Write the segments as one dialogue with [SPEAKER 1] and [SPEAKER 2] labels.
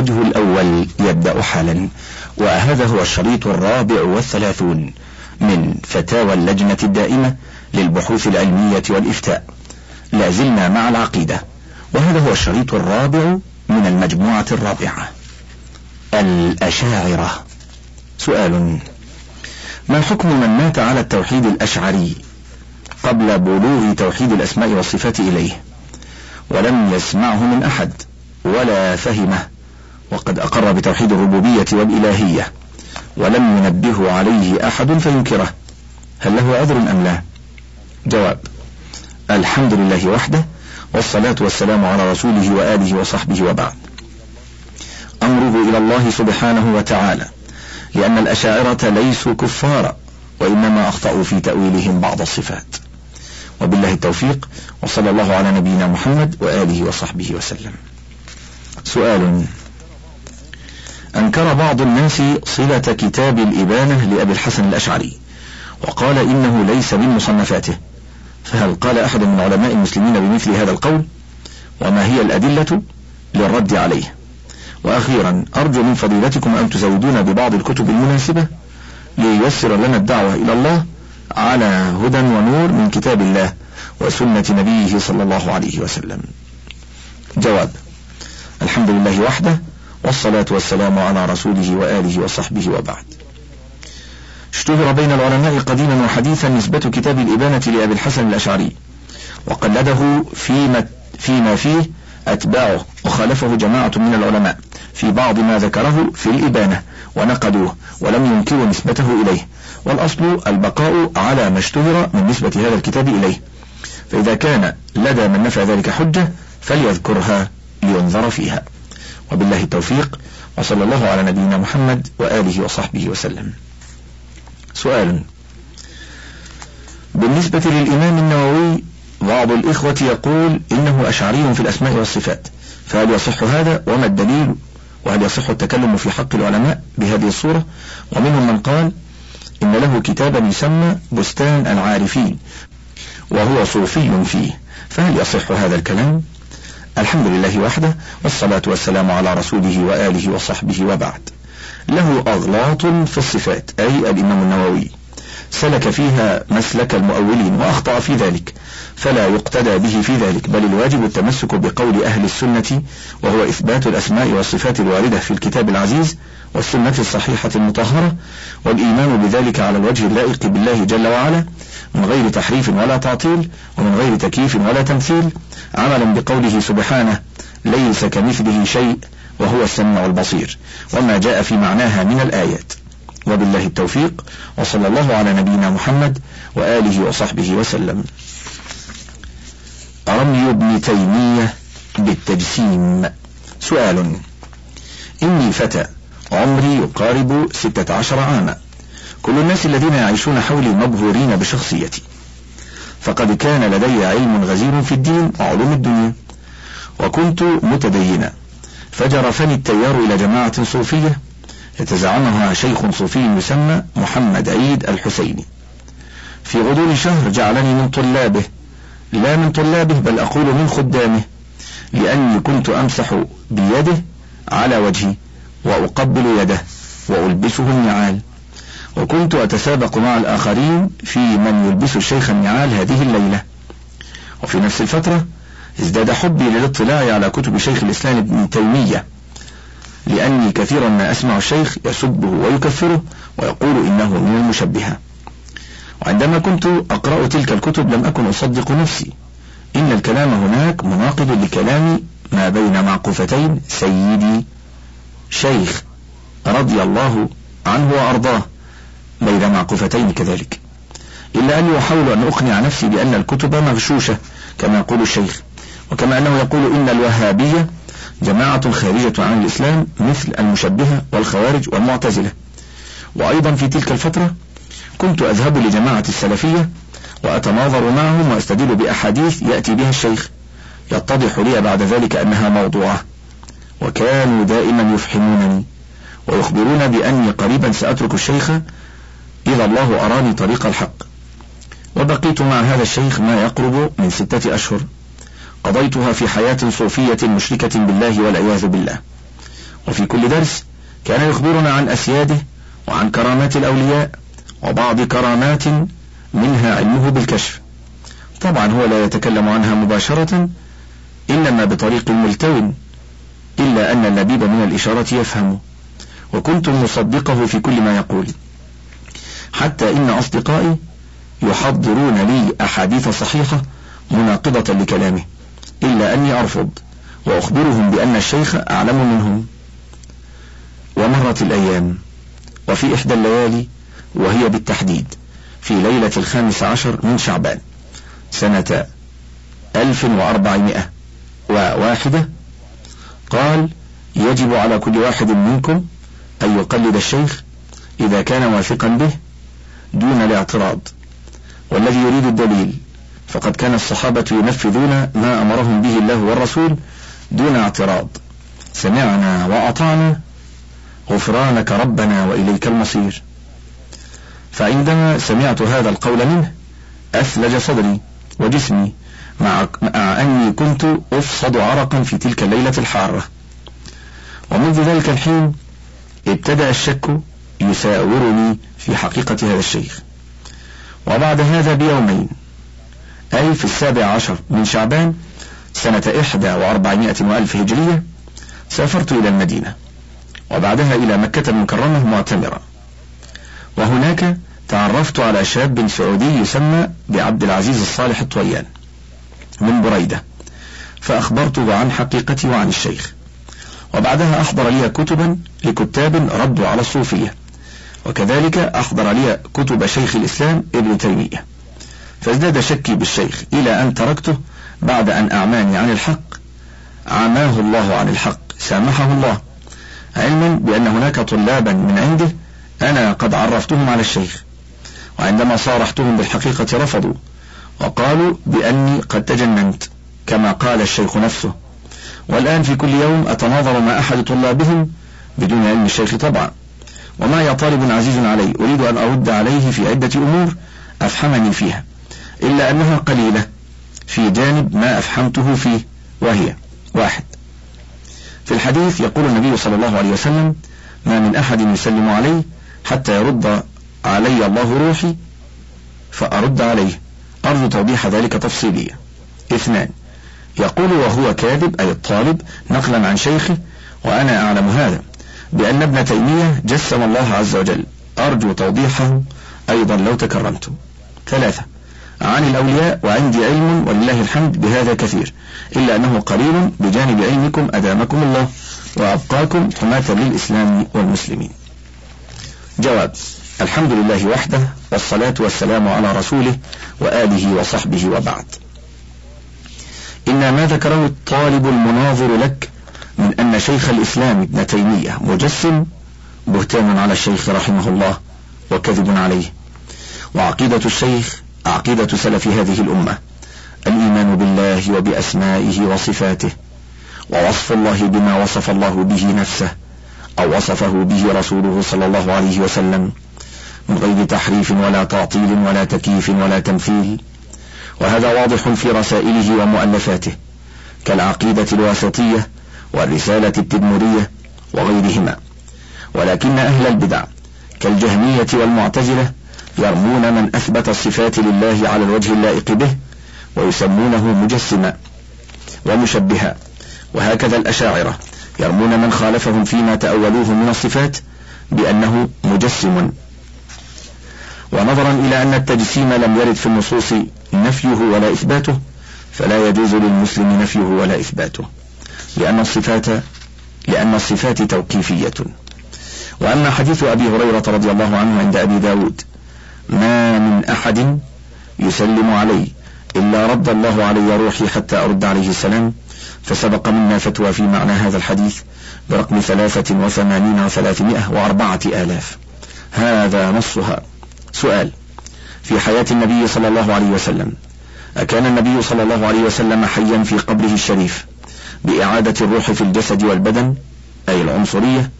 [SPEAKER 1] الوجه الأول يبدأ حالا وهذا هو الشريط الرابع والثلاثون من فتاوى اللجنة الدائمة للبحوث العلمية والإفتاء. لا زلنا مع العقيدة. وهذا هو الشريط الرابع من المجموعة الرابعة. الأشاعرة. سؤال ما حكم من مات على التوحيد الأشعري قبل بلوغ توحيد الأسماء والصفات إليه؟ ولم يسمعه من أحد ولا فهمه. وقد أقر بتوحيد الربوبية والإلهية ولم ينبه عليه أحد فينكره. هل له عذر أم لا؟ جواب الحمد لله وحده والصلاة والسلام على رسوله وآله وصحبه وبعد. أمره إلى الله سبحانه وتعالى لأن الأشاعرة ليسوا كفارا وإنما أخطأوا في تأويلهم بعض الصفات. وبالله التوفيق وصلى الله على نبينا محمد وآله وصحبه وسلم. سؤال أنكر بعض الناس صلة كتاب الإبانة لأبي الحسن الأشعري وقال إنه ليس من مصنفاته فهل قال أحد من علماء المسلمين بمثل هذا القول؟ وما هي الأدلة للرد عليه؟ وأخيرا أرجو من فضيلتكم أن تزودونا ببعض الكتب المناسبة لييسر لنا الدعوة إلى الله على هدى ونور من كتاب الله وسنة نبيه صلى الله عليه وسلم. جواب الحمد لله وحده والصلاة والسلام على رسوله وآله وصحبه وبعد. اشتهر بين العلماء قديما وحديثا نسبة كتاب الإبانة لأبي الحسن الأشعري وقلده فيما, فيما فيه أتباعه وخالفه جماعة من العلماء في بعض ما ذكره في الإبانة ونقدوه ولم ينكروا نسبته إليه والأصل البقاء على ما اشتهر من نسبة هذا الكتاب إليه. فإذا كان لدى من نفع ذلك حجة فليذكرها لينظر فيها. وبالله التوفيق وصلى الله على نبينا محمد وآله وصحبه وسلم. سؤال. بالنسبة للإمام النووي بعض الإخوة يقول إنه أشعري في الأسماء والصفات فهل يصح هذا؟ وما الدليل؟ وهل يصح التكلم في حق العلماء بهذه الصورة؟ ومنهم من قال إن له كتابا يسمى بستان العارفين وهو صوفي فيه فهل يصح هذا الكلام؟ الحمد لله وحده والصلاة والسلام على رسوله وآله وصحبه وبعد. له أغلاط في الصفات أي الإمام النووي. سلك فيها مسلك المؤولين وأخطأ في ذلك فلا يقتدى به في ذلك بل الواجب التمسك بقول أهل السنة وهو إثبات الأسماء والصفات الواردة في الكتاب العزيز والسنة الصحيحة المطهرة والإيمان بذلك على الوجه اللائق بالله جل وعلا من غير تحريف ولا تعطيل ومن غير تكييف ولا تمثيل. عملا بقوله سبحانه ليس كمثله شيء وهو السميع البصير. وما جاء في معناها من الآيات. وبالله التوفيق وصلى الله على نبينا محمد وآله وصحبه وسلم. رمي ابن تيمية بالتجسيم. سؤال. إني فتى عمري يقارب ستة عشر عاما. كل الناس الذين يعيشون حولي مبهورين بشخصيتي. فقد كان لدي علم غزير في الدين وعلوم الدنيا. وكنت متدينا. فجرفني التيار إلى جماعة صوفية يتزعمها شيخ صوفي يسمى محمد عيد الحسيني. في غضون شهر جعلني من طلابه. لا من طلابه بل أقول من خدامه. لأني كنت أمسح بيده على وجهي وأقبل يده وألبسه النعال. وكنت أتسابق مع الآخرين في من يلبس الشيخ النعال هذه الليلة. وفي نفس الفترة ازداد حبي للاطلاع على كتب شيخ الإسلام ابن تيمية لأني كثيرا ما أسمع الشيخ يسبه ويكفره ويقول إنه من المشبهة وعندما كنت أقرأ تلك الكتب لم أكن أصدق نفسي. إن الكلام هناك مناقض لكلام ما بين معقوفتين سيدي شيخ رضي الله عنه وأرضاه. بين معقوفتين كذلك. إلا أني أحاول أن أقنع نفسي بأن الكتب مغشوشة كما يقول الشيخ. وكما أنه يقول إن الوهابية جماعة خارجة عن الإسلام مثل المشبهة والخوارج والمعتزلة. وأيضا في تلك الفترة كنت أذهب لجماعة السلفية وأتناظر معهم وأستدل بأحاديث يأتي بها الشيخ يتضح لي بعد ذلك أنها موضوعة. وكانوا دائما يفحمونني ويخبرون بأني قريبا سأترك الشيخ إذا الله أراني طريق الحق. وبقيت مع هذا الشيخ ما يقرب من ستة أشهر. قضيتها في حياة صوفية مشركة بالله والعياذ بالله. وفي كل درس كان يخبرنا عن أسياده وعن كرامات الأولياء وبعض كرامات منها علمه بالكشف. طبعا هو لا يتكلم عنها مباشرة إنما بطريق ملتو إلا أن اللبيب من الإشارة يفهم وكنت مصدقه في كل ما يقول. حتى إن أصدقائي يحضرون لي أحاديث صحيحة مناقضة لكلامه إلا أني أرفض وأخبرهم بأن الشيخ أعلم منهم. ومرت الأيام وفي إحدى الليالي وهي بالتحديد في ليلة الخامس عشر من شعبان سنة ألف وأربعمائة وواحدة. قال يجب على كل واحد منكم أن يقلد الشيخ إذا كان واثقا به دون الاعتراض. والذي يريد الدليل فقد كان الصحابة ينفذون ما أمرهم به الله والرسول دون اعتراض. سمعنا وأطعنا غفرانك ربنا وإليك المصير. فعندما سمعت هذا القول منه أثلج صدري وجسمي مع, أني كنت أفصد عرقا في تلك الليلة الحارة. ومنذ ذلك الحين ابتدأ الشك يساورني في حقيقة هذا الشيخ وبعد هذا بيومين أي في السابع عشر من شعبان سنة إحدى وأربعمائة وألف هجرية سافرت إلى المدينة وبعدها إلى مكة المكرمة معتمرا وهناك تعرفت على شاب سعودي يسمى بعبد العزيز الصالح الطويان من بريدة فأخبرته عن حقيقتي وعن الشيخ. وبعدها أحضر لي كتبا لكتاب ردوا على الصوفية. وكذلك أحضر لي كتب شيخ الإسلام ابن تيمية. فازداد شكي بالشيخ إلى أن تركته بعد أن أعماني عن الحق عماه الله عن الحق سامحه الله. علما بأن هناك طلابا من عنده أنا قد عرفتهم على الشيخ وعندما صارحتهم بالحقيقة رفضوا وقالوا بأني قد تجننت كما قال الشيخ نفسه. والآن في كل يوم أتناظر مع أحد طلابهم بدون علم الشيخ طبعا. وما يا طالب عزيز علي أريد أن أرد عليه في عدة أمور أفهمني فيها إلا أنها قليلة في جانب ما أفهمته فيه وهي واحد. في الحديث يقول النبي صلى الله عليه وسلم ما من أحد يسلم علي حتى يرد علي الله روحي فأرد عليه. أرجو توضيح ذلك تفصيليا. اثنان. يقول وهو كاذب أي الطالب نقلا عن شيخه وأنا أعلم هذا. بأن ابن تيمية جسم الله عز وجل. أرجو توضيحه. أيضا لو تكرمت. ثلاثة. عن الأولياء وعندي علم ولله الحمد بهذا كثير. إلا أنه قليل بجانب علمكم أدامكم الله وأبقاكم حماة للإسلام والمسلمين. جواب. الحمد لله وحده والصلاة والسلام على رسوله وآله وصحبه وبعد. إن ما ذكره الطالب المناظر لك من أن شيخ الإسلام ابن تيمية مجسم بهتان على الشيخ رحمه الله وكذب عليه. وعقيدة الشيخ عقيدة سلف هذه الأمة الإيمان بالله وبأسمائه وصفاته ووصف الله بما وصف الله به نفسه أو وصفه به رسوله صلى الله عليه وسلم من غير تحريف ولا تعطيل ولا تكييف ولا تمثيل. وهذا واضح في رسائله ومؤلفاته كالعقيدة الواسطية والرسالة التدمرية وغيرهما. ولكن أهل البدع كالجهمية والمعتزلة يرمون من أثبت الصفات لله على الوجه اللائق به ويسمونه مجسما ومشبها. وهكذا الأشاعرة يرمون من خالفهم فيما تأولوه من الصفات بأنه مجسم. ونظرا إلى أن التجسيم لم يرد في النصوص نفيه ولا إثباته فلا يجوز للمسلم نفيه ولا إثباته. لأن الصفات لأن الصفات توقيفية. وأما حديث أبي هريرة رضي الله عنه عند أبي داود ما من أحد يسلم علي إلا رد الله علي روحي حتى أرد عليه السلام فسبق منا فتوى في معنى هذا الحديث برقم ثلاثة وثمانين وثلاثمائة وأربعة آلاف. هذا نصها. سؤال في حياة النبي صلى الله عليه وسلم أكان النبي صلى الله عليه وسلم حيا في قبره الشريف؟ بإعادة الروح في الجسد والبدن أي العنصرية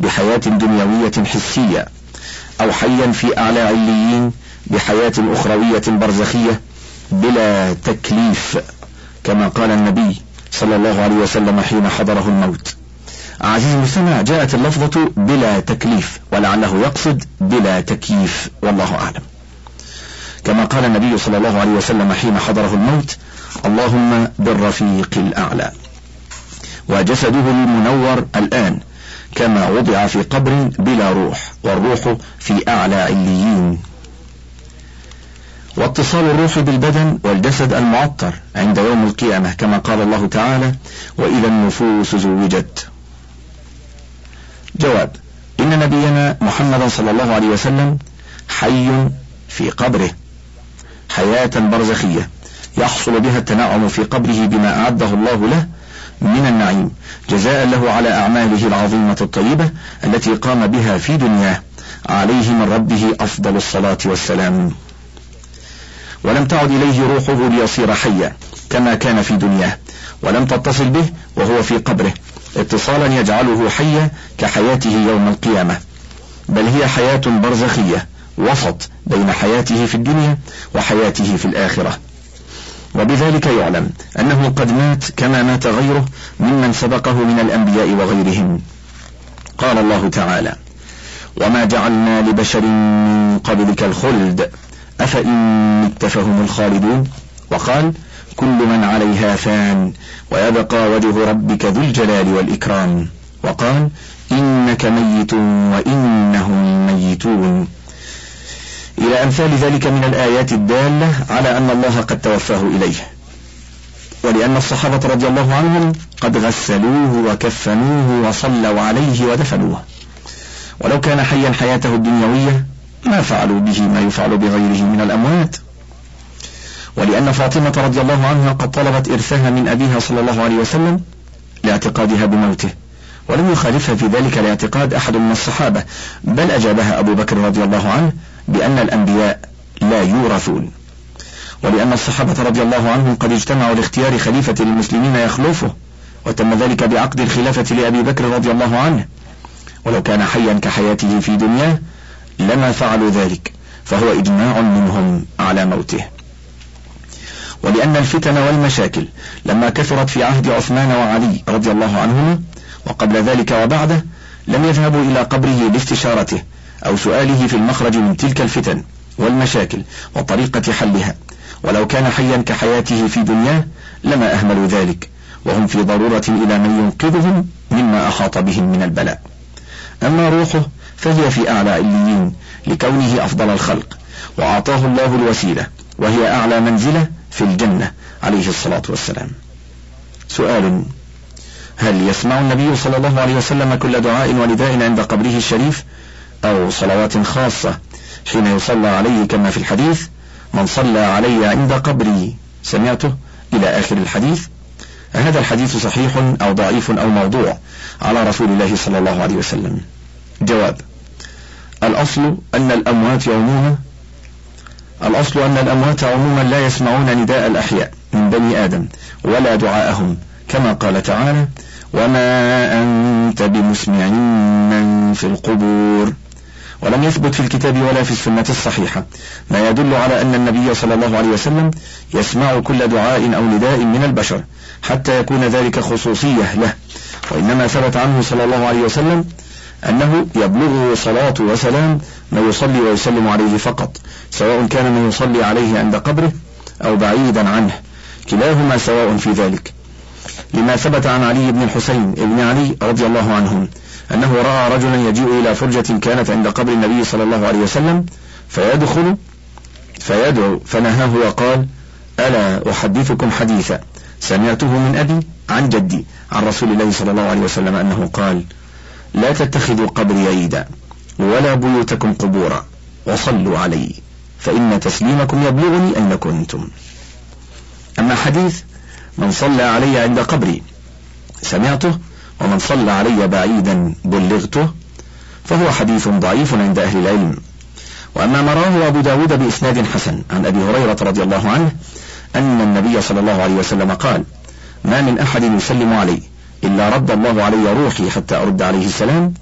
[SPEAKER 1] بحياة دنيوية حسية أو حيا في أعلى عليين بحياة أخروية برزخية بلا تكليف كما قال النبي صلى الله عليه وسلم حين حضره الموت. عزيز المستمع جاءت اللفظة بلا تكليف ولعله يقصد بلا تكييف والله أعلم. كما قال النبي صلى الله عليه وسلم حين حضره الموت اللهم بالرفيق الأعلى. وجسده المنور الآن كما وضع في قبر بلا روح والروح في أعلى عليين. واتصال الروح بالبدن والجسد المعطر عند يوم القيامة كما قال الله تعالى وإذا النفوس زوجت. جواب إن نبينا محمدا صلى الله عليه وسلم حي في قبره حياة برزخية يحصل بها التنعم في قبره بما أعده الله له من النعيم. جزاء له على أعماله العظيمة الطيبة التي قام بها في دنياه. عليه من ربه أفضل الصلاة والسلام. ولم تعد إليه روحه ليصير حيا كما كان في دنياه. ولم تتصل به وهو في قبره. اتصالا يجعله حيا كحياته يوم القيامة. بل هي حياة برزخية وسط بين حياته في الدنيا وحياته في الآخرة. وبذلك يعلم أنه قد مات كما مات غيره ممن سبقه من الأنبياء وغيرهم. قال الله تعالى وما جعلنا لبشر من قبلك الخلد أفإن مت فهم الخالدون؟ وقال كل من عليها فان ويبقى وجه ربك ذو الجلال والإكرام. وقال إنك ميت وإنهم ميتون. إلى أمثال ذلك من الآيات الدالة على أن الله قد توفاه إليه. ولأن الصحابة رضي الله عنهم قد غسلوه وكفنوه وصلوا عليه ودفنوه. ولو كان حيا حياته الدنيوية ما فعلوا به ما يفعل بغيره من الأموات. ولأن فاطمة رضي الله عنها قد طلبت إرثها من أبيها صلى الله عليه وسلم لاعتقادها بموته. ولم يخالفها في ذلك الاعتقاد أحد من الصحابة. بل أجابها أبو بكر رضي الله عنه بأن الأنبياء لا يورثون. ولأن الصحابة رضي الله عنهم قد اجتمعوا لاختيار خليفة للمسلمين يخلفه وتم ذلك بعقد الخلافة لأبي بكر رضي الله عنه. ولو كان حيا كحياته في دنياه لما فعلوا ذلك فهو إجماع منهم على موته. ولأن الفتن والمشاكل لما كثرت في عهد عثمان وعلي رضي الله عنهما وقبل ذلك وبعده لم يذهبوا إلى قبره لاستشارته أو سؤاله في المخرج من تلك الفتن والمشاكل وطريقة حلها. ولو كان حيا كحياته في دنياه لما أهملوا ذلك وهم في ضرورة إلى من ينقذهم مما أحاط بهم من البلاء. أما روحه فهي في أعلى عليين لكونه أفضل الخلق وأعطاه الله الوسيلة وهي أعلى منزلة في الجنة عليه الصلاة والسلام. سؤال هل يسمع النبي صلى الله عليه وسلم كل دعاء ونداء عند قبره الشريف؟ أو صلوات خاصة حين يصلى عليه كما في الحديث من صلى علي عند قبري. سمعته؟ إلى آخر الحديث. هذا الحديث صحيح أو ضعيف أو موضوع على رسول الله صلى الله عليه وسلم. جواب الأصل أن الأموات عموما الأصل أن الأموات عموما لا يسمعون نداء الأحياء من بني آدم ولا دعاءهم كما قال تعالى وما أنت بمسمع من في القبور ولم يثبت في الكتاب ولا في السنة الصحيحة. ما يدل على أن النبي صلى الله عليه وسلم يسمع كل دعاء أو نداء من البشر حتى يكون ذلك خصوصية له. وإنما ثبت عنه صلى الله عليه وسلم أنه يبلغه صلاة وسلام ما يصلي ويسلم عليه فقط سواء كان من يصلي عليه عند قبره أو بعيدا عنه كلاهما سواء في ذلك. لما ثبت عن علي بن الحسين بن علي رضي الله عنهم أنه رأى رجلا يجيء إلى فرجة كانت عند قبر النبي صلى الله عليه وسلم فيدخل فيدعو فنهاه وقال ألا أحدثكم حديثا؟ سمعته من أبي عن جدي عن رسول الله صلى الله عليه وسلم أنه قال لا تتخذوا قبري عيدا ولا بيوتكم قبورا وصلوا علي فإن تسليمكم يبلغني أين كنتم. أما حديث من صلى علي عند قبري سمعته ومن صلى علي بعيدا بلغته فهو حديث ضعيف عند أهل العلم. وأما ما رواه أبو داود بإسناد حسن عن أبي هريرة رضي الله عنه أن النبي صلى الله عليه وسلم قال ما من أحد يسلم علي إلا رد الله علي روحي حتى أرد عليه السلام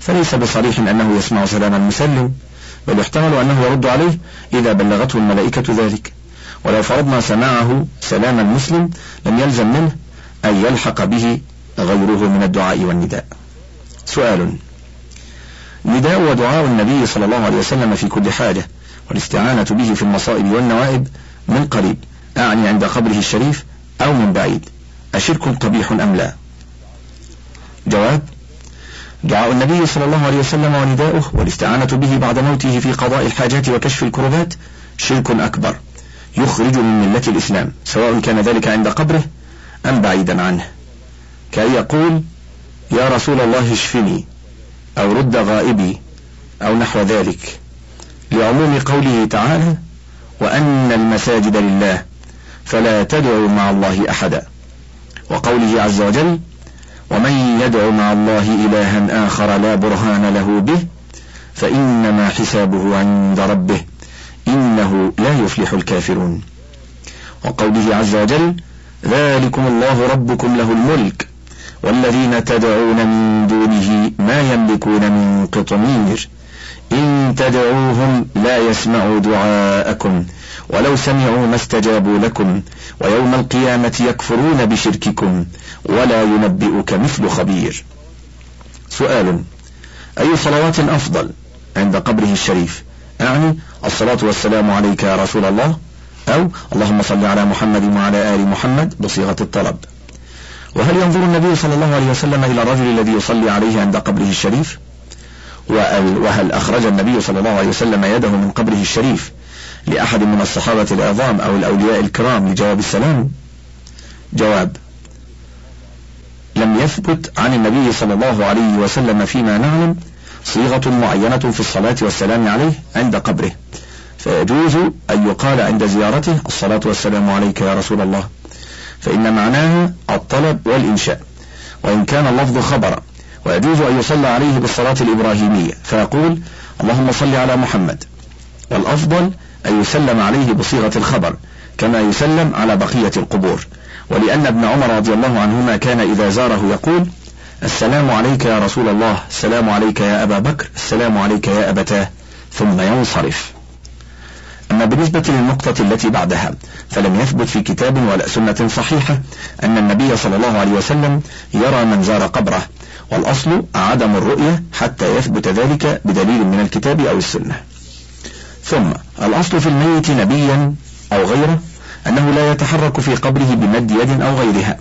[SPEAKER 1] فليس بصريح أنه يسمع سلام المسلم بل يحتمل أنه يرد عليه إذا بلغته الملائكة ذلك. ولو فرضنا سماعه سلام المسلم لم يلزم منه أن يلحق به غيره من الدعاء والنداء. سؤال. نداء ودعاء النبي صلى الله عليه وسلم في كل حاجة والاستعانة به في المصائب والنوائب من قريب أعني عند قبره الشريف أو من بعيد. أشرك قبيح أم لا؟ جواب. دعاء النبي صلى الله عليه وسلم ونداؤه والاستعانة به بعد موته في قضاء الحاجات وكشف الكربات شرك أكبر يخرج من ملة الإسلام سواء كان ذلك عند قبره أم بعيدا عنه. كأن يقول يا رسول الله اشفني أو رد غائبي أو نحو ذلك. لعموم قوله تعالى وأن المساجد لله فلا تدعوا مع الله أحدا وقوله عز وجل ومن يدع مع الله إلها آخر لا برهان له به فإنما حسابه عند ربه إنه لا يفلح الكافرون وقوله عز وجل ذلكم الله ربكم له الملك والذين تدعون من دونه ما يملكون من قطمير إن تدعوهم لا يسمعوا دعاءكم ولو سمعوا ما استجابوا لكم ويوم القيامة يكفرون بشرككم ولا ينبئك مثل خبير. سؤال أي صلوات أفضل عند قبره الشريف؟ أعني الصلاة والسلام عليك يا رسول الله أو اللهم صل على محمد وعلى آل محمد بصيغة الطلب. وهل ينظر النبي صلى الله عليه وسلم إلى الرجل الذي يصلي عليه عند قبره الشريف؟ وهل أخرج النبي صلى الله عليه وسلم يده من قبره الشريف لأحد من الصحابة العظام أو الأولياء الكرام لجواب السلام؟ جواب لم يثبت عن النبي صلى الله عليه وسلم فيما نعلم صيغة معينة في الصلاة والسلام عليه عند قبره فيجوز أن يقال عند زيارته الصلاة والسلام عليك يا رسول الله. فإن معناها الطلب والإنشاء وإن كان اللفظ خبرا ويجوز أن يصلى عليه بالصلاة الإبراهيمية. فيقول اللهم صل على محمد. والأفضل أن يسلم عليه بصيغة الخبر كما يسلم على بقية القبور. ولأن ابن عمر رضي الله عنهما كان إذا زاره يقول السلام عليك يا رسول الله السلام عليك يا أبا بكر السلام عليك يا أبتاه. ثم ينصرف. أما بالنسبة للنقطة التي بعدها فلم يثبت في كتاب ولا سنة صحيحة أن النبي صلى الله عليه وسلم يرى من زار قبره والأصل عدم الرؤية حتى يثبت ذلك بدليل من الكتاب أو السنة. ثم الأصل في الميت نبيا أو غيره أنه لا يتحرك في قبره بمد يد أو غيرها.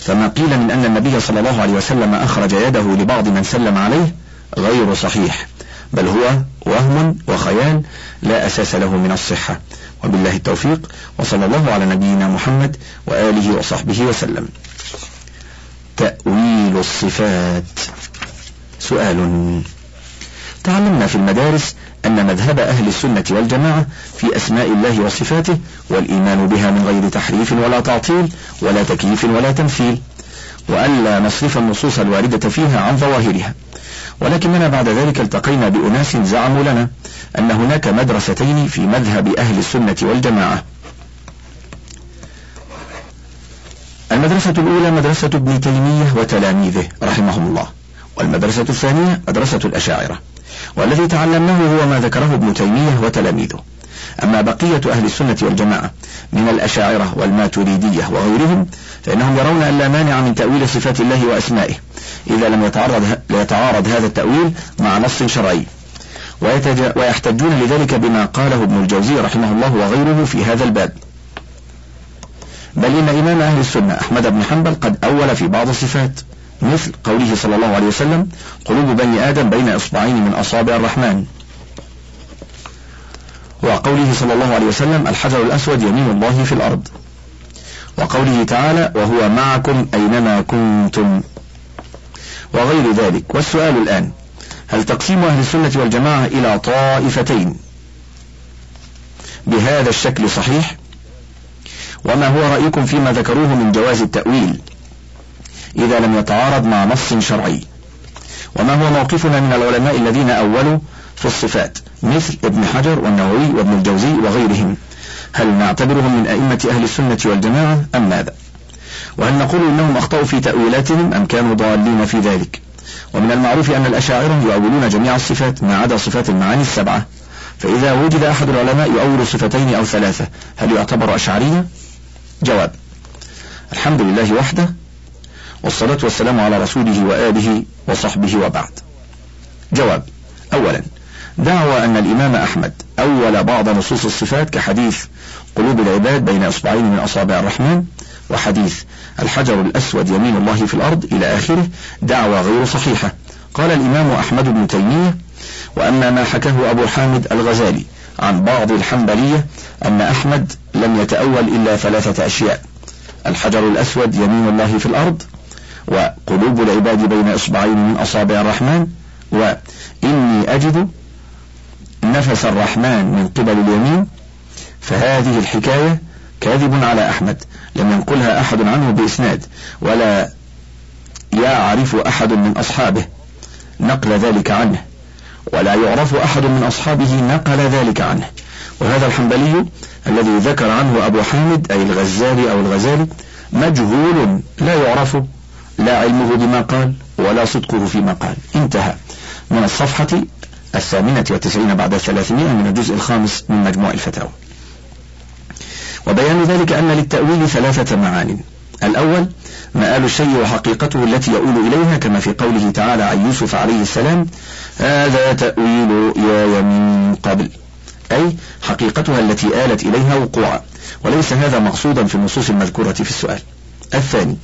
[SPEAKER 1] فما قيل من أن النبي صلى الله عليه وسلم أخرج يده لبعض من سلم عليه غير صحيح. بل هو وهم وخيال لا أساس له من الصحة. وبالله التوفيق وصلى الله على نبينا محمد وآله وصحبه وسلم. تأويل الصفات. سؤال. تعلمنا في المدارس أن مذهب أهل السنة والجماعة في أسماء الله وصفاته والإيمان بها من غير تحريف ولا تعطيل ولا تكييف ولا تمثيل وألا نصرف النصوص الواردة فيها عن ظواهرها. ولكننا بعد ذلك التقينا بأناس زعموا لنا أن هناك مدرستين في مذهب أهل السنة والجماعة. المدرسة الأولى مدرسة ابن تيمية وتلاميذه رحمهم الله. والمدرسة الثانية مدرسة الأشاعرة. والذي تعلمناه هو ما ذكره ابن تيمية وتلاميذه. أما بقية أهل السنة والجماعة من الأشاعرة والماتريدية وغيرهم فإنهم يرون أن لا مانع من تأويل صفات الله وأسمائه إذا لم يتعرض, يتعارض هذا التأويل مع نص شرعي. ويحتجون لذلك بما قاله ابن الجوزي رحمه الله وغيره في هذا الباب. بل إن إمام أهل السنة أحمد بن حنبل قد أول في بعض الصفات مثل قوله صلى الله عليه وسلم قلوب بني آدم بين إصبعين من أصابع الرحمن. وقوله صلى الله عليه وسلم الحجر الأسود يمين الله في الأرض. وقوله تعالى وهو معكم أينما كنتم. وغير ذلك. والسؤال الآن هل تقسيم أهل السنة والجماعة إلى طائفتين؟ بهذا الشكل صحيح؟ وما هو رأيكم فيما ذكروه من جواز التأويل؟ إذا لم يتعارض مع نص شرعي. وما هو موقفنا من العلماء الذين أولوا في الصفات مثل ابن حجر والنووي وابن الجوزي وغيرهم. هل نعتبرهم من أئمة أهل السنة والجماعة أم ماذا؟ وهل نقول إنهم أخطأوا في تأويلاتهم أم كانوا ضالين في ذلك؟ ومن المعروف أن الأشاعرة يؤولون جميع الصفات ما عدا صفات المعاني السبعة. فإذا وجد أحد العلماء يؤول صفتين أو ثلاثة هل يعتبر أشعريا؟ جواب الحمد لله وحده والصلاة والسلام على رسوله وآله وصحبه وبعد. جواب أولا دعوى أن الإمام أحمد أول بعض نصوص الصفات كحديث قلوب العباد بين إصبعين من أصابع الرحمن وحديث الحجر الأسود يمين الله في الأرض إلى آخره دعوى غير صحيحة. قال الإمام أحمد بن تيمية وأما ما حكاه أبو حامد الغزالي عن بعض الحنبلية أن أحمد لم يتأول إلا ثلاثة أشياء الحجر الأسود يمين الله في الأرض وقلوب العباد بين إصبعين من أصابع الرحمن وإني أجد نفس الرحمن من قبل اليمين فهذه الحكاية كاذب على أحمد لم ينقلها أحد عنه بإسناد ولا يعرف أحد من أصحابه نقل ذلك عنه ولا يعرف أحد من أصحابه نقل ذلك عنه. وهذا الحنبلي الذي ذكر عنه أبو حامد أي الغزالي أو الغزالي مجهول لا يعرف لا علمه بما قال ولا صدقه فيما قال. انتهى. من الصفحة الثامنة والتسعين بعد الثلاثمائة من الجزء الخامس من مجموع الفتاوى. وبيان ذلك أن للتأويل ثلاثة معان. الأول مآل الشيء وحقيقته التي يؤول إليها كما في قوله تعالى عن يوسف عليه السلام هذا تأويل يا من قبل. أي حقيقتها التي آلت إليها وقوعا وليس هذا مقصودا في النصوص المذكورة في السؤال. الثاني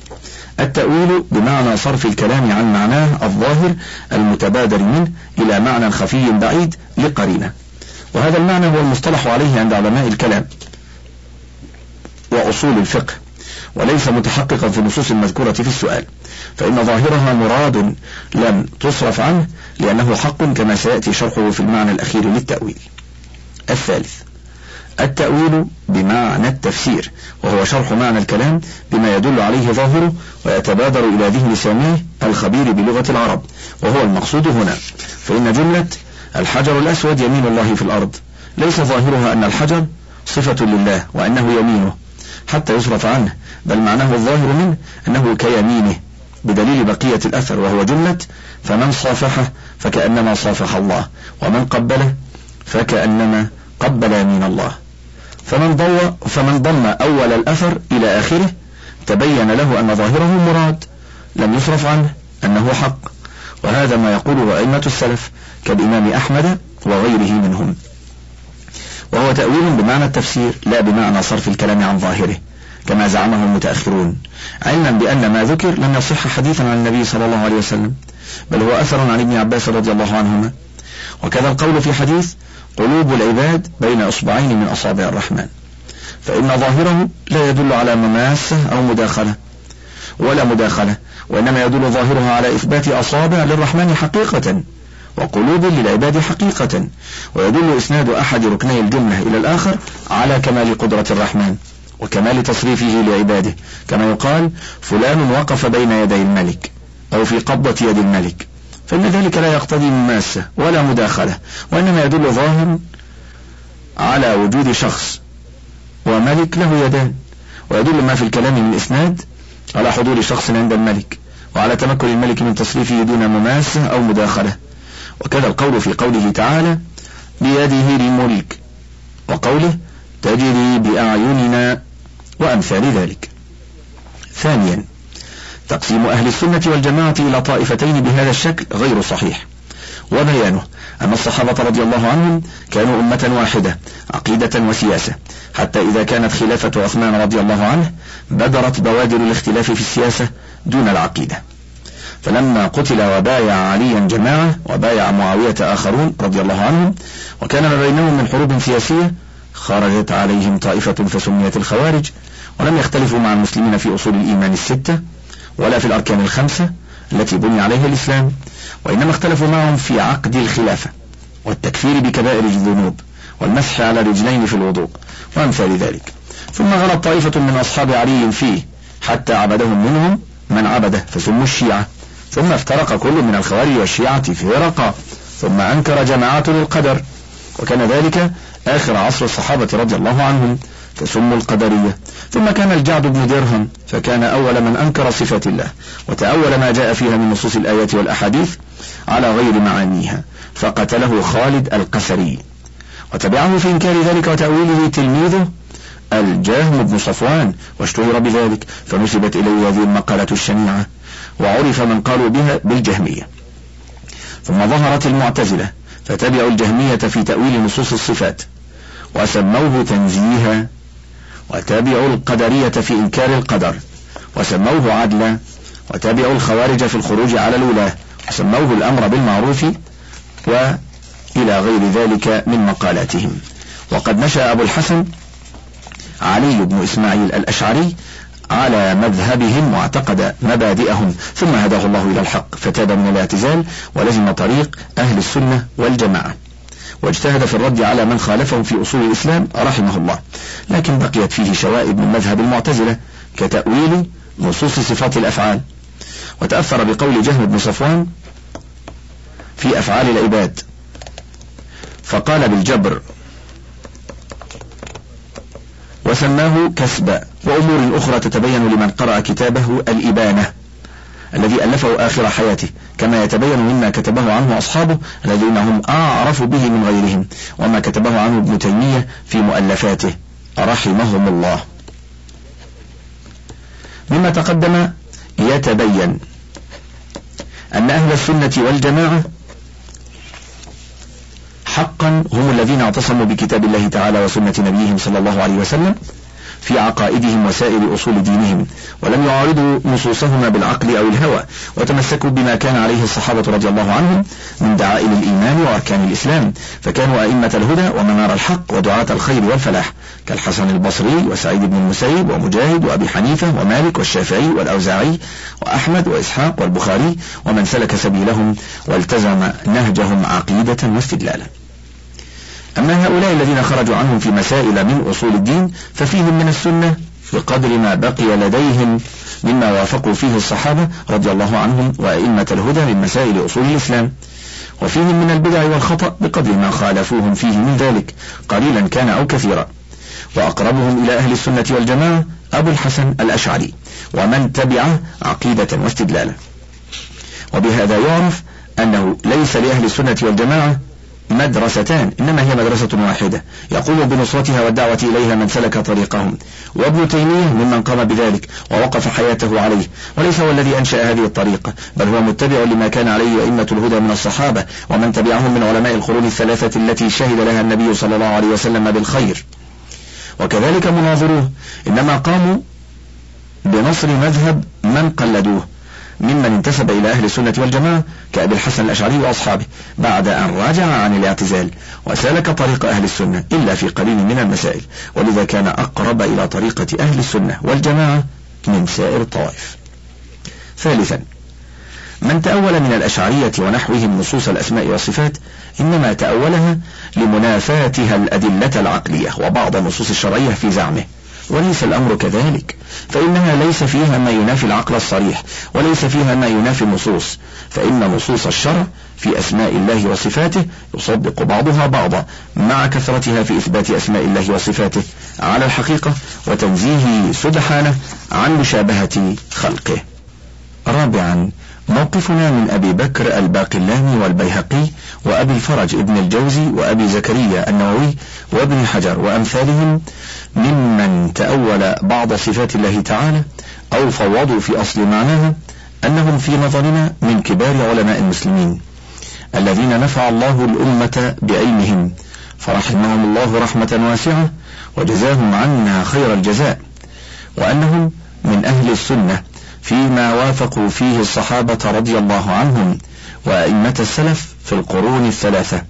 [SPEAKER 1] التأويل بمعنى صرف الكلام عن معناه الظاهر المتبادر منه إلى معنى خفي بعيد لقرينة. وهذا المعنى هو المصطلح عليه عند علماء الكلام وأصول الفقه وليس متحققا في النصوص المذكورة في السؤال. فإن ظاهرها مراد لم تصرف عنه لأنه حق كما سيأتي شرحه في المعنى الأخير للتأويل. الثالث التأويل بمعنى التفسير وهو شرح معنى الكلام بما يدل عليه ظاهره ويتبادر إلى ذهن سامعه الخبير بلغة العرب وهو المقصود هنا. فإن جملة الحجر الأسود يمين الله في الأرض ليس ظاهرها أن الحجر صفة لله وأنه يمينه حتى يصرف عنه بل معناه الظاهر منه أنه كيمينه بدليل بقية الأثر وهو جملة فمن صافحه فكأنما صافح الله ومن قبله فكأنما قبل يمين الله. فمن ضوى فمن ضم أول الأثر إلى آخره تبين له أن ظاهره مراد لم يصرف عنه أنه حق. وهذا ما يقوله أئمة السلف كالإمام أحمد وغيره منهم. وهو تأويل بمعنى التفسير لا بمعنى صرف الكلام عن ظاهره كما زعمه المتأخرون. علما بأن ما ذكر لم يصح حديثا عن النبي صلى الله عليه وسلم بل هو أثر عن ابن عباس رضي الله عنهما. وكذا القول في حديث قلوب العباد بين إصبعين من أصابع الرحمن. فإن ظاهره لا يدل على مماسة أو مداخلة ولا مداخلة وإنما يدل ظاهرها على إثبات أصابع للرحمن حقيقة وقلوب للعباد حقيقة ويدل إسناد أحد ركني الجملة إلى الآخر على كمال قدرة الرحمن وكمال تصريفه لعباده. كما يقال فلان وقف بين يدي الملك أو في قبضة يد الملك. فإن ذلك لا يقتضي مماسة ولا مداخلة وإنما يدل ظاهر على وجود شخص وملك له يدان ويدل ما في الكلام من إسناد على حضور شخص عند الملك وعلى تمكن الملك من تصريفه دون مماسة أو مداخلة. وكذا القول في قوله تعالى بيده الملك وقوله تجري بأعيننا وأمثال ذلك. ثانيا تقسيم أهل السنة والجماعة إلى طائفتين بهذا الشكل غير صحيح. وبيانه أن الصحابة رضي الله عنهم كانوا أمة واحدة عقيدة وسياسة. حتى إذا كانت خلافة عثمان رضي الله عنه بدرت بوادر الاختلاف في السياسة دون العقيدة. فلما قتل وبايع عليا جماعة وبايع معاوية آخرون رضي الله عنهم وكان ما بينهم من حروب سياسية خرجت عليهم طائفة فسميت الخوارج ولم يختلفوا مع المسلمين في أصول الإيمان الستة ولا في الأركان الخمسة التي بني عليها الإسلام وإنما اختلفوا معهم في عقد الخلافة والتكفير بكبائر الذنوب والمسح على رجلين في الوضوء وأمثال ذلك. ثم غلط طائفة من أصحاب علي فيه حتى عبدهم منهم من عبده فسموا الشيعة. ثم افترق كل من الخوارج والشيعة فرقا ثم أنكر جماعات للقدر وكان ذلك آخر عصر الصحابة رضي الله عنهم. فسموا القدرية. ثم كان الجعد بن درهم فكان أول من أنكر صفات الله وتأول ما جاء فيها من نصوص الآيات والأحاديث على غير معانيها فقتله خالد القسري. وتبعه في إنكار ذلك وتأويله تلميذه الجهم بن صفوان واشتهر بذلك فنسبت إليه هذه المقالة الشنيعة وعرف من قالوا بها بالجهمية. ثم ظهرت المعتزلة فتبعوا الجهمية في تأويل نصوص الصفات وسموه تنزيها وتابعوا القدرية في إنكار القدر وسموه عدلا وتابعوا الخوارج في الخروج على الولاة وسموه الأمر بالمعروف وإلى غير ذلك من مقالاتهم. وقد نشأ أبو الحسن علي بن إسماعيل الأشعري على مذهبهم واعتقد مبادئهم ثم هداه الله إلى الحق فتاب من الاعتزال ولزم طريق أهل السنة والجماعة. واجتهد في الرد على من خالفهم في أصول الإسلام رحمه الله لكن بقيت فيه شوائب من مذهب المعتزلة كتأويل نصوص صفات الأفعال. وتأثر بقول جهم بن صفوان في أفعال العباد. فقال بالجبر وسماه كسبا وأمور أخرى تتبين لمن قرأ كتابه الإبانة. الذي ألفه آخر حياته كما يتبين مما كتبه عنه أصحابه الذين هم أعرف به من غيرهم وما كتبه عنه ابن تيمية في مؤلفاته. رحمهم الله. مما تقدم يتبين أن أهل السنة والجماعة حقا هم الذين اعتصموا بكتاب الله تعالى وسنة نبيهم صلى الله عليه وسلم في عقائدهم وسائر أصول دينهم ولم يعارضوا نصوصهما بالعقل أو الهوى وتمسكوا بما كان عليه الصحابة رضي الله عنهم من دعائم الإيمان وأركان الإسلام فكانوا أئمة الهدى ومنار الحق ودعاة الخير والفلاح كالحسن البصري وسعيد بن المسيب ومجاهد وأبي حنيفة ومالك والشافعي والأوزاعي وأحمد وإسحاق والبخاري ومن سلك سبيلهم والتزم نهجهم عقيدة واستدلالا. أما هؤلاء الذين خرجوا عنهم في مسائل من أصول الدين ففيهم من السنة بقدر ما بقي لديهم مما وافقوا فيه الصحابة رضي الله عنهم وأئمة الهدى من مسائل أصول الإسلام. وفيهم من البدع والخطأ بقدر ما خالفوهم فيه من ذلك قليلا كان أو كثيرا. وأقربهم إلى أهل السنة والجماعة أبو الحسن الأشعري ومن تبعه عقيدة واستدلالا. وبهذا يعرف أنه ليس لأهل السنة والجماعة مدرستان إنما هي مدرسة واحدة. يقوم بنصرتها والدعوة إليها من سلك طريقهم. وابن تيمية ممن قام بذلك ووقف حياته عليه. وليس هو الذي أنشأ هذه الطريقة بل هو متبع لما كان عليه أئمة الهدى من الصحابة ومن تبعهم من علماء القرون الثلاثة التي شهد لها النبي صلى الله عليه وسلم بالخير. وكذلك مناظروه إنما قاموا بنصر مذهب من قلدوه. ممن انتسب إلى أهل السنة والجماعة كأبي الحسن الأشعري وأصحابه بعد أن راجع عن الاعتزال وسلك طريق أهل السنة إلا في قليل من المسائل ولذا كان أقرب إلى طريقة أهل السنة والجماعة من سائر الطوائف. ثالثا من تأول من الأشعرية ونحوهم نصوص الأسماء والصفات إنما تأولها لمنافاتها الأدلة العقلية وبعض النصوص الشرعية في زعمه. وليس الأمر كذلك. فإنها ليس فيها ما ينافي العقل الصريح وليس فيها ما ينافي النصوص. فإن نصوص الشرع في أسماء الله وصفاته يصدق بعضها بعضا مع كثرتها في إثبات أسماء الله وصفاته على الحقيقة وتنزيهه سبحانه عن مشابهة خلقه. رابعا موقفنا من أبي بكر الباقلاني والبيهقي وأبي الفرج ابن الجوزي وأبي زكريا النووي وابن حجر وأمثالهم ممن تأول بعض صفات الله تعالى أو فوضوا في أصل معناها أنهم في نظرنا من كبار علماء المسلمين الذين نفع الله الأمة بعلمهم فرحمهم الله رحمة واسعة وجزاهم عنا خير الجزاء وأنهم من أهل السنة فيما وافقوا فيه الصحابة رضي الله عنهم وأئمة السلف في القرون الثلاثة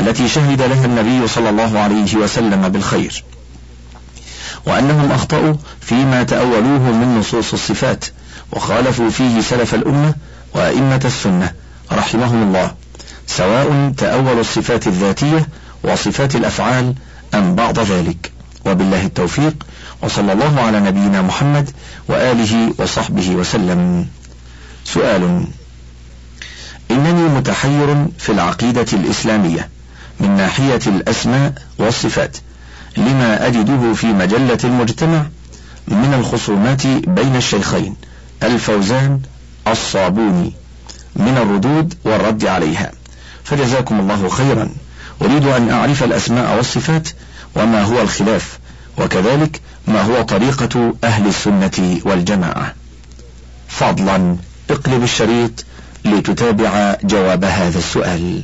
[SPEAKER 1] التي شهد لها النبي صلى الله عليه وسلم بالخير. وأنهم أخطأوا فيما تأولوه من نصوص الصفات وخالفوا فيه سلف الأمة وأئمة السنة رحمهم الله سواء تأولوا الصفات الذاتية وصفات الأفعال أم بعض ذلك. وبالله التوفيق وصلى الله على نبينا محمد وآله وصحبه وسلم. سؤال إنني متحير في العقيدة الإسلامية من ناحية الأسماء والصفات لما أجده في مجلة المجتمع من الخصومات بين الشيخين الفوزان الصابوني من الردود والرد عليها. فجزاكم الله خيرا. أريد أن أعرف الأسماء والصفات وما هو الخلاف وكذلك ما هو طريقة أهل السنة والجماعة. فضلا اقلب الشريط لتتابع جواب هذا السؤال.